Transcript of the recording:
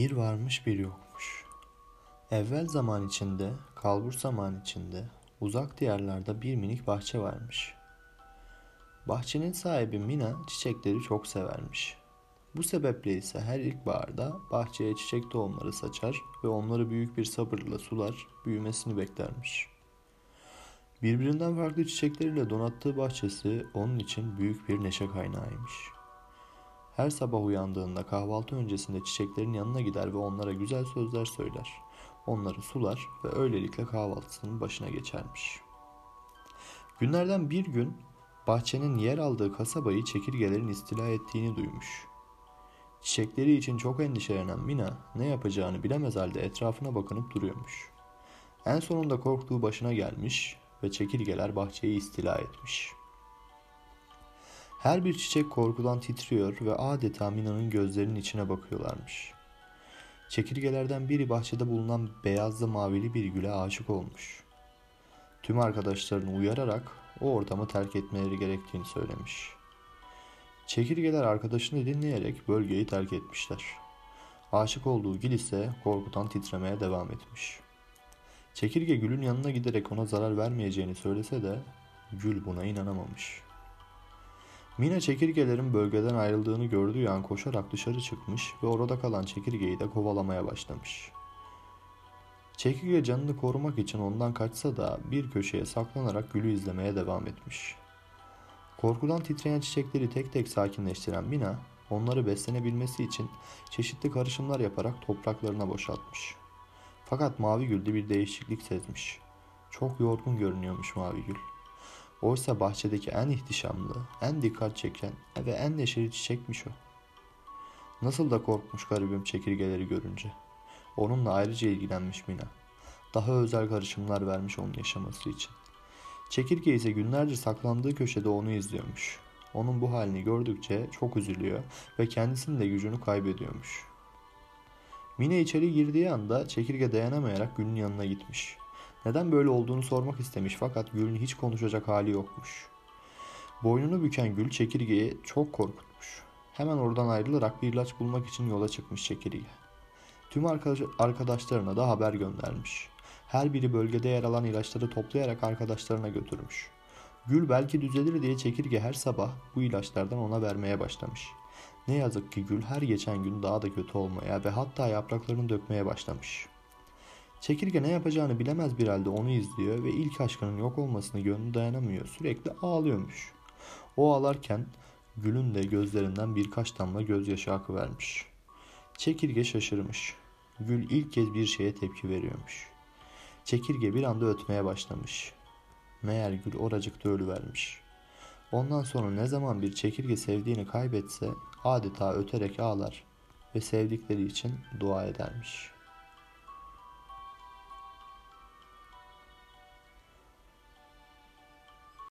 Bir varmış bir yokmuş. Evvel zaman içinde, kalbur zaman içinde, uzak diyarlarda bir minik bahçe varmış. Bahçenin sahibi Mina çiçekleri çok severmiş. Bu sebeple ise her ilkbaharda bahçeye çiçek tohumları saçar ve onları büyük bir sabırla sular, büyümesini beklermiş. Birbirinden farklı çiçekleriyle donattığı bahçesi onun için büyük bir neşe kaynağıymış.'' Her sabah uyandığında kahvaltı öncesinde çiçeklerin yanına gider ve onlara güzel sözler söyler. Onları sular ve öylelikle kahvaltısının başına geçermiş. Günlerden bir gün bahçenin yer aldığı kasabayı çekirgelerin istila ettiğini duymuş. Çiçekleri için çok endişelenen Mina ne yapacağını bilemez halde etrafına bakınıp duruyormuş. En sonunda korktuğu başına gelmiş ve çekirgeler bahçeyi istila etmiş.'' Her bir çiçek korkudan titriyor ve adeta Mina'nın gözlerinin içine bakıyorlarmış. Çekirgelerden biri bahçede bulunan beyazlı mavili bir güle aşık olmuş. Tüm arkadaşlarını uyararak o ortamı terk etmeleri gerektiğini söylemiş. Çekirgeler arkadaşını dinleyerek bölgeyi terk etmişler. Aşık olduğu gül ise korkudan titremeye devam etmiş. Çekirge gülün yanına giderek ona zarar vermeyeceğini söylese de gül buna inanamamış.'' Mina çekirgelerin bölgeden ayrıldığını gördüğü an koşarak dışarı çıkmış ve orada kalan çekirgeyi de kovalamaya başlamış. Çekirge canını korumak için ondan kaçsa da bir köşeye saklanarak gülü izlemeye devam etmiş. Korkudan titreyen çiçekleri tek tek sakinleştiren Mina, onları beslenebilmesi için çeşitli karışımlar yaparak topraklarına boşaltmış. Fakat Mavi Gül'de bir değişiklik sezmiş. Çok yorgun görünüyormuş Mavi Gül. Oysa bahçedeki en ihtişamlı, en dikkat çeken ve en neşeli çiçekmiş o. Nasıl da korkmuş garibim çekirgeleri görünce. Onunla ayrıca ilgilenmiş Mina. Daha özel karışımlar vermiş onun yaşaması için. Çekirge ise günlerce saklandığı köşede onu izliyormuş. Onun bu halini gördükçe çok üzülüyor ve kendisinin de gücünü kaybediyormuş. Mine içeri girdiği anda çekirge dayanamayarak Gül'ün yanına gitmiş. Neden böyle olduğunu sormak istemiş fakat Gül'ün hiç konuşacak hali yokmuş. Boynunu büken Gül çekirgeyi çok korkutmuş. Hemen oradan ayrılarak bir ilaç bulmak için yola çıkmış çekirge. Tüm arkadaşlarına da haber göndermiş. Her biri bölgede yer alan ilaçları toplayarak arkadaşlarına götürmüş. Gül belki düzelir diye çekirge her sabah bu ilaçlardan ona vermeye başlamış. Ne yazık ki Gül her geçen gün daha da kötü olmaya ve hatta yapraklarını dökmeye başlamış.'' Çekirge ne yapacağını bilemez bir halde onu izliyor ve ilk aşkının yok olmasını gönlü dayanamıyor. Sürekli ağlıyormuş. O ağlarken Gül'ün de gözlerinden birkaç damla gözyaşı akıvermiş. Çekirge şaşırmış. Gül ilk kez bir şeye tepki veriyormuş. Çekirge bir anda ötmeye başlamış. Meğer Gül oracıkta ölüvermiş. Ondan sonra ne zaman bir çekirge sevdiğini kaybetse adeta öterek ağlar ve sevdikleri için dua edermiş.''